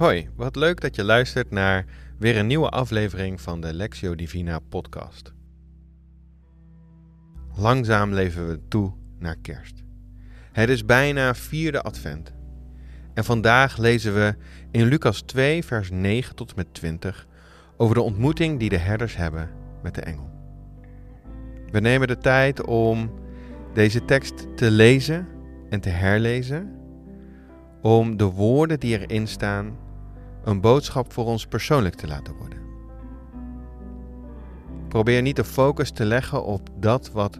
Hoi, wat leuk dat je luistert naar weer een nieuwe aflevering van de Lectio Divina podcast. Langzaam leven we toe naar kerst. Het is bijna vierde advent. En vandaag lezen we in Lucas 2, vers 9 tot met 20 over de ontmoeting die de herders hebben met de engel. We nemen de tijd om deze tekst te lezen en te herlezen, om de woorden die erin staan een boodschap voor ons persoonlijk te laten worden. Probeer niet de focus te leggen op dat wat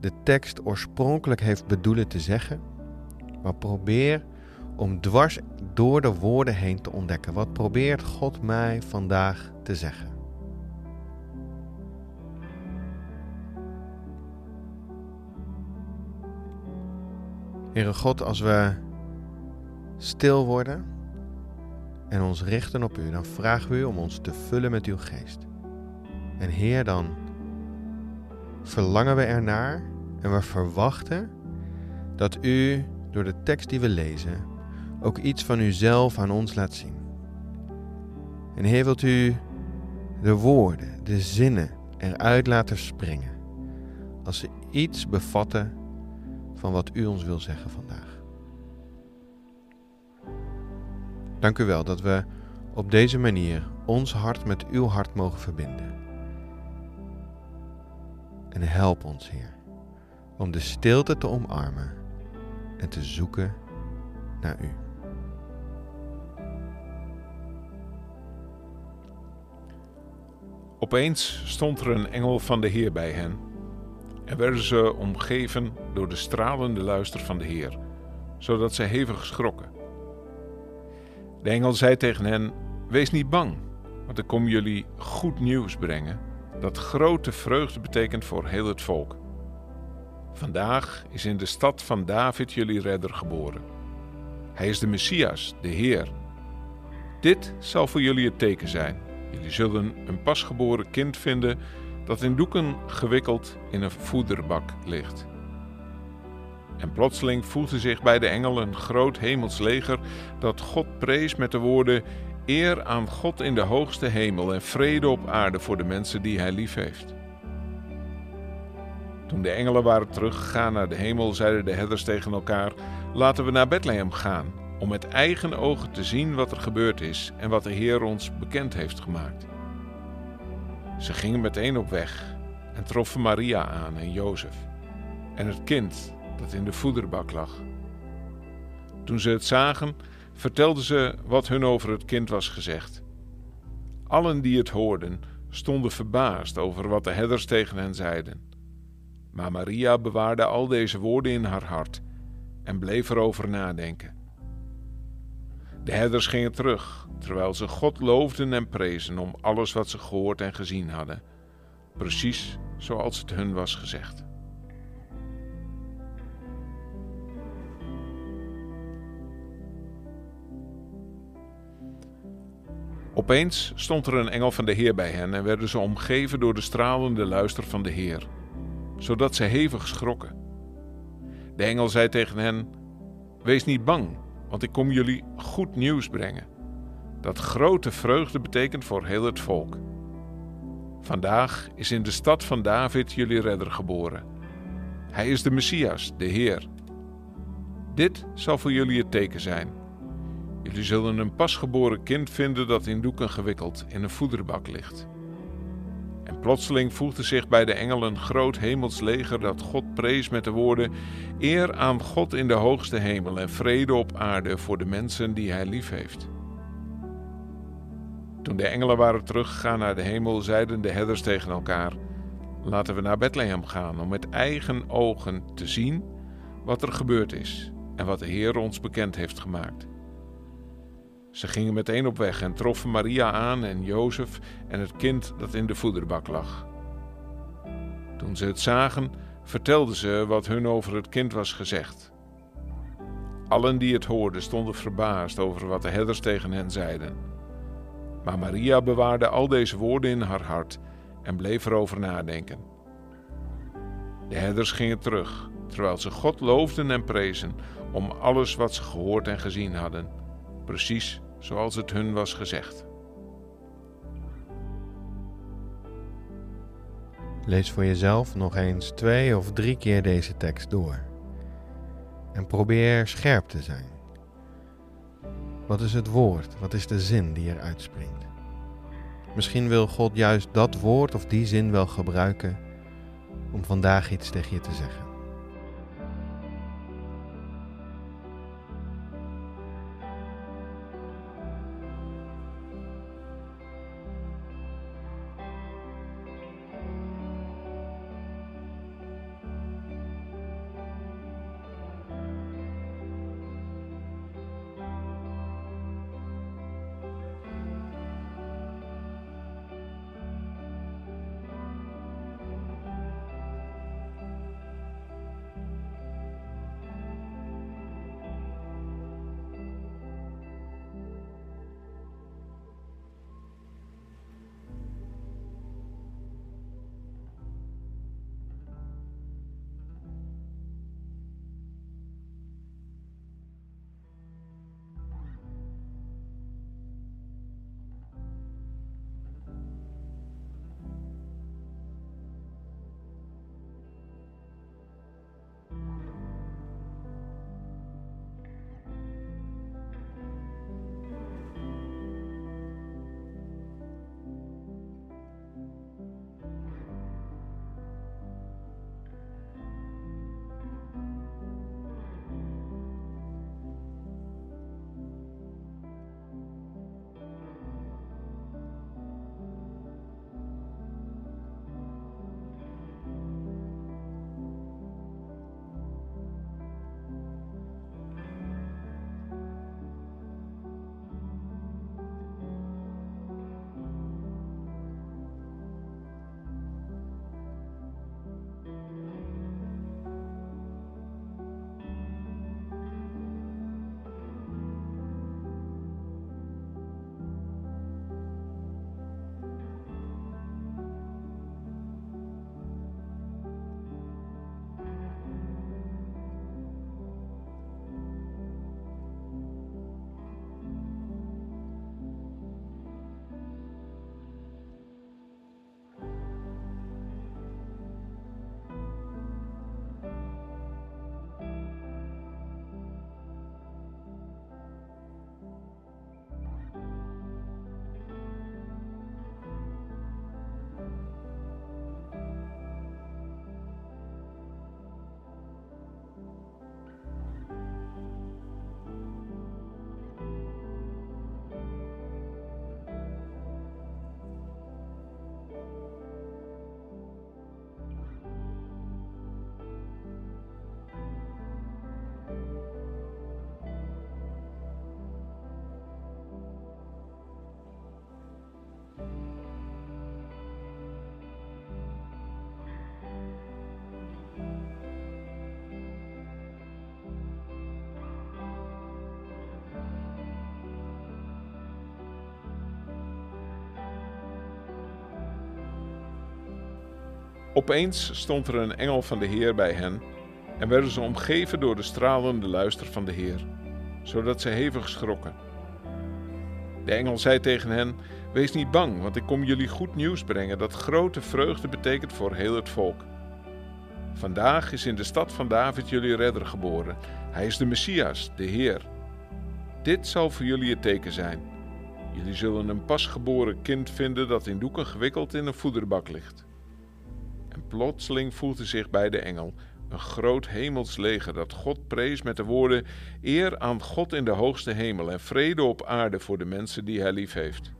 de tekst oorspronkelijk heeft bedoelen te zeggen, maar probeer om dwars door de woorden heen te ontdekken. Wat probeert God mij vandaag te zeggen? Heere God, als we stil worden en ons richten op U, dan vragen we U om ons te vullen met Uw geest. En Heer, dan verlangen we ernaar en we verwachten dat U door de tekst die we lezen ook iets van Uzelf aan ons laat zien. En Heer, wilt U de woorden, de zinnen eruit laten springen als ze iets bevatten van wat U ons wil zeggen vandaag. Dank u wel dat we op deze manier ons hart met uw hart mogen verbinden. En help ons, Heer, om de stilte te omarmen en te zoeken naar U. Opeens stond er een engel van de Heer bij hen en werden ze omgeven door de stralende luister van de Heer, zodat zij hevig schrokken. De engel zei tegen hen: Wees niet bang, want ik kom jullie goed nieuws brengen, dat grote vreugde betekent voor heel het volk. Vandaag is in de stad van David jullie redder geboren. Hij is de Messias, de Heer. Dit zal voor jullie het teken zijn. Jullie zullen een pasgeboren kind vinden dat in doeken gewikkeld in een voederbak ligt. En plotseling voelde zich bij de engel een groot hemels leger dat God prees met de woorden: Eer aan God in de hoogste hemel en vrede op aarde voor de mensen die hij lief heeft. Toen de engelen waren teruggegaan naar de hemel, zeiden de herders tegen elkaar: Laten we naar Bethlehem gaan, om met eigen ogen te zien wat er gebeurd is en wat de Heer ons bekend heeft gemaakt. Ze gingen meteen op weg en troffen Maria aan en Jozef en het kind dat in de voederbak lag. Toen ze het zagen, vertelden ze wat hun over het kind was gezegd. Allen die het hoorden, stonden verbaasd over wat de herders tegen hen zeiden. Maar Maria bewaarde al deze woorden in haar hart en bleef erover nadenken. De herders gingen terug, terwijl ze God loofden en prezen om alles wat ze gehoord en gezien hadden, precies zoals het hun was gezegd. Opeens stond er een engel van de Heer bij hen en werden ze omgeven door de stralende luister van de Heer, zodat ze hevig schrokken. De engel zei tegen hen: Wees niet bang, want ik kom jullie goed nieuws brengen. Dat grote vreugde betekent voor heel het volk. Vandaag is in de stad van David jullie redder geboren. Hij is de Messias, de Heer. Dit zal voor jullie het teken zijn. Jullie zullen een pasgeboren kind vinden dat in doeken gewikkeld in een voederbak ligt. En plotseling voegde zich bij de engel een groot hemels leger dat God prees met de woorden: Eer aan God in de hoogste hemel en vrede op aarde voor de mensen die hij lief heeft. Toen de engelen waren teruggegaan naar de hemel, zeiden de herders tegen elkaar: Laten we naar Bethlehem gaan om met eigen ogen te zien wat er gebeurd is en wat de Heer ons bekend heeft gemaakt. Ze gingen meteen op weg en troffen Maria aan en Jozef en het kind dat in de voederbak lag. Toen ze het zagen, vertelden ze wat hun over het kind was gezegd. Allen die het hoorden stonden verbaasd over wat de herders tegen hen zeiden. Maar Maria bewaarde al deze woorden in haar hart en bleef erover nadenken. De herders gingen terug, terwijl ze God loofden en prezen om alles wat ze gehoord en gezien hadden, precies zoals het hun was gezegd. Lees voor jezelf nog eens twee of drie keer deze tekst door. En probeer scherp te zijn. Wat is het woord? Wat is de zin die er uitspringt? Misschien wil God juist dat woord of die zin wel gebruiken om vandaag iets tegen je te zeggen. Opeens stond er een engel van de Heer bij hen en werden ze omgeven door de stralende luister van de Heer, zodat ze hevig schrokken. De engel zei tegen hen: Wees niet bang, want ik kom jullie goed nieuws brengen dat grote vreugde betekent voor heel het volk. Vandaag is in de stad van David jullie redder geboren. Hij is de Messias, de Heer. Dit zal voor jullie het teken zijn. Jullie zullen een pasgeboren kind vinden dat in doeken gewikkeld in een voederbak ligt. En plotseling voegde zich bij de engel een groot hemels leger dat God prees met de woorden: Eer aan God in de hoogste hemel en vrede op aarde voor de mensen die hij lief heeft.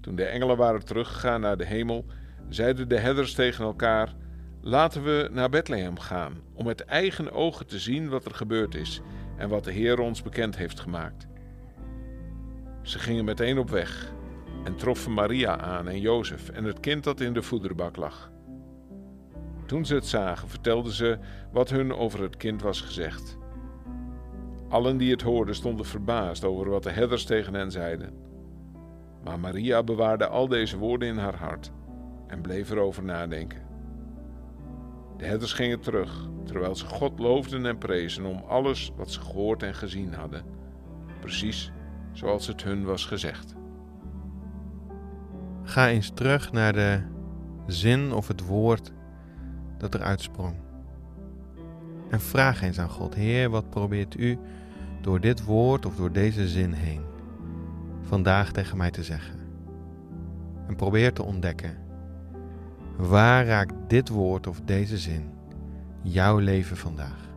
Toen de engelen waren teruggegaan naar de hemel, zeiden de herders tegen elkaar: Laten we naar Bethlehem gaan, om met eigen ogen te zien wat er gebeurd is en wat de Heer ons bekend heeft gemaakt. Ze gingen meteen op weg en troffen Maria aan en Jozef en het kind dat in de voederbak lag. Toen ze het zagen, vertelden ze wat hun over het kind was gezegd. Allen die het hoorden stonden verbaasd over wat de herders tegen hen zeiden. Maar Maria bewaarde al deze woorden in haar hart en bleef erover nadenken. De herders gingen terug, terwijl ze God loofden en prezen om alles wat ze gehoord en gezien hadden, precies zoals het hun was gezegd. Ga eens terug naar de zin of het woord dat er uitsprong. En vraag eens aan God: Heer, wat probeert u door dit woord of door deze zin heen vandaag tegen mij te zeggen? En probeer te ontdekken. Waar raakt dit woord of deze zin jouw leven vandaag?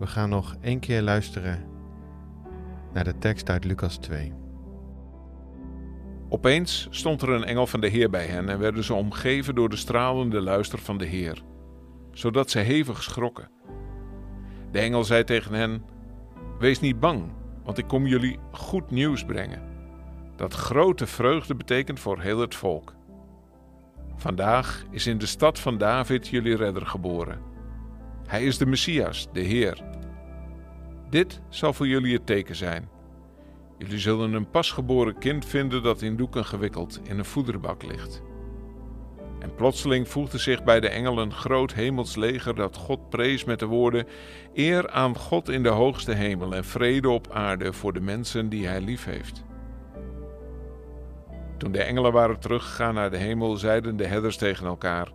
We gaan nog één keer luisteren naar de tekst uit Lucas 2. Opeens stond er een engel van de Heer bij hen en werden ze omgeven door de stralende luister van de Heer, zodat ze hevig schrokken. De engel zei tegen hen: Wees niet bang, want ik kom jullie goed nieuws brengen. Dat grote vreugde betekent voor heel het volk. Vandaag is in de stad van David jullie redder geboren. Hij is de Messias, de Heer. Dit zal voor jullie het teken zijn. Jullie zullen een pasgeboren kind vinden dat in doeken gewikkeld in een voederbak ligt. En plotseling voegde zich bij de engel een groot hemels leger dat God prees met de woorden: Eer aan God in de hoogste hemel en vrede op aarde voor de mensen die hij lief heeft. Toen de engelen waren teruggegaan naar de hemel, zeiden de herders tegen elkaar: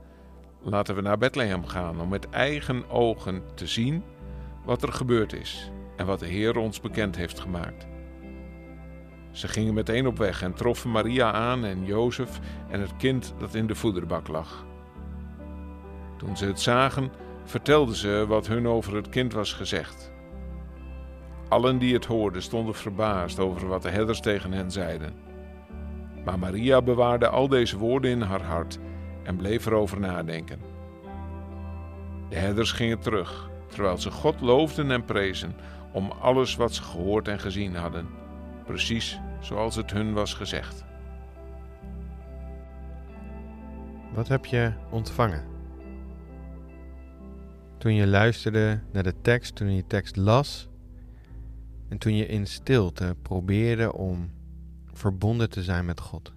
Laten we naar Bethlehem gaan om met eigen ogen te zien wat er gebeurd is en wat de Heer ons bekend heeft gemaakt. Ze gingen meteen op weg en troffen Maria aan en Jozef en het kind dat in de voederbak lag. Toen ze het zagen, vertelden ze wat hun over het kind was gezegd. Allen die het hoorden stonden verbaasd over wat de herders tegen hen zeiden. Maar Maria bewaarde al deze woorden in haar hart en bleef erover nadenken. De herders gingen terug terwijl ze God loofden en prezen om alles wat ze gehoord en gezien hadden, precies zoals het hun was gezegd. Wat heb je ontvangen? Toen je luisterde naar de tekst, toen je tekst las en toen je in stilte probeerde om verbonden te zijn met God.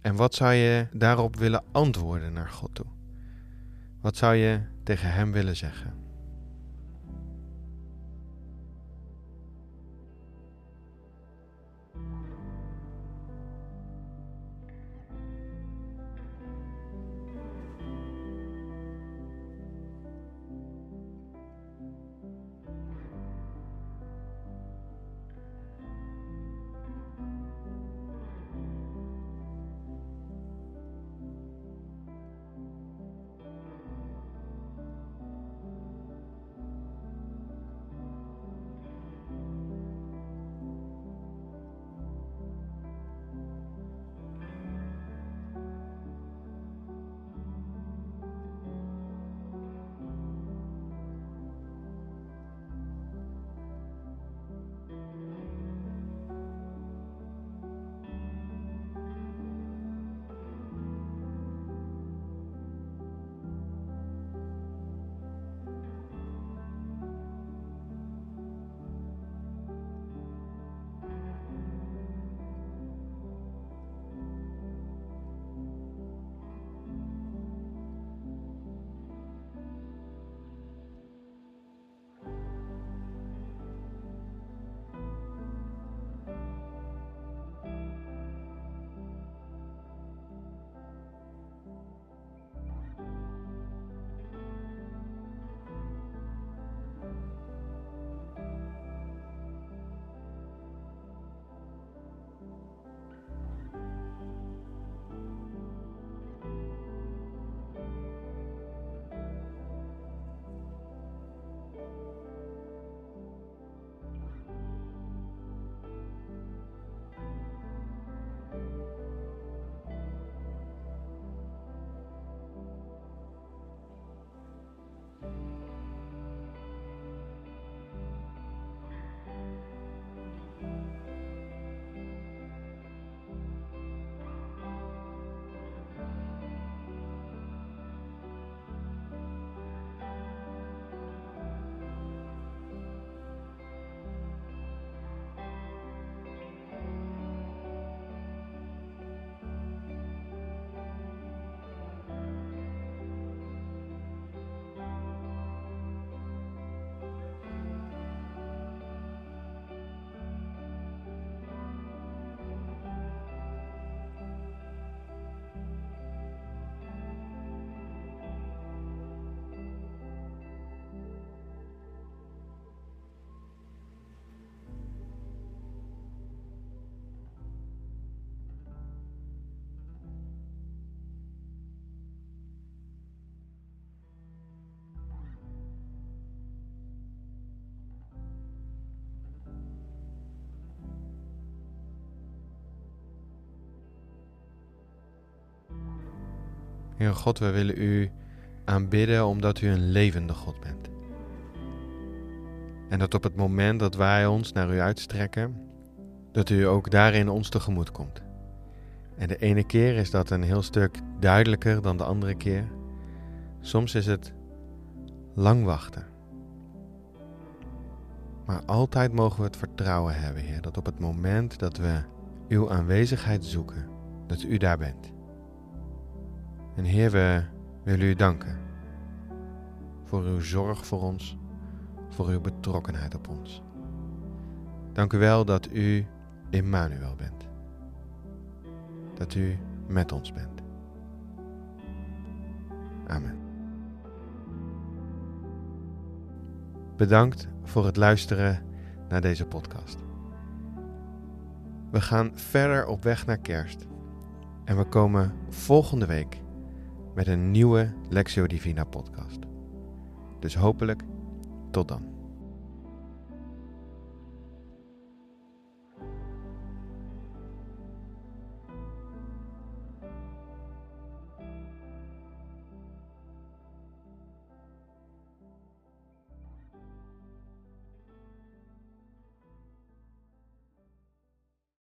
En wat zou je daarop willen antwoorden naar God toe? Wat zou je tegen Hem willen zeggen? Heer God, we willen u aanbidden omdat u een levende God bent. En dat op het moment dat wij ons naar u uitstrekken, dat u ook daarin ons tegemoet komt. En de ene keer is dat een heel stuk duidelijker dan de andere keer. Soms is het lang wachten. Maar altijd mogen we het vertrouwen hebben, Heer, dat op het moment dat we uw aanwezigheid zoeken, dat u daar bent. En Heer, we willen u danken voor uw zorg voor ons, voor uw betrokkenheid op ons. Dank u wel dat u Immanuel bent. Dat u met ons bent. Amen. Bedankt voor het luisteren naar deze podcast. We gaan verder op weg naar kerst. En we komen volgende week met een nieuwe Lexio Divina podcast. Dus hopelijk tot dan.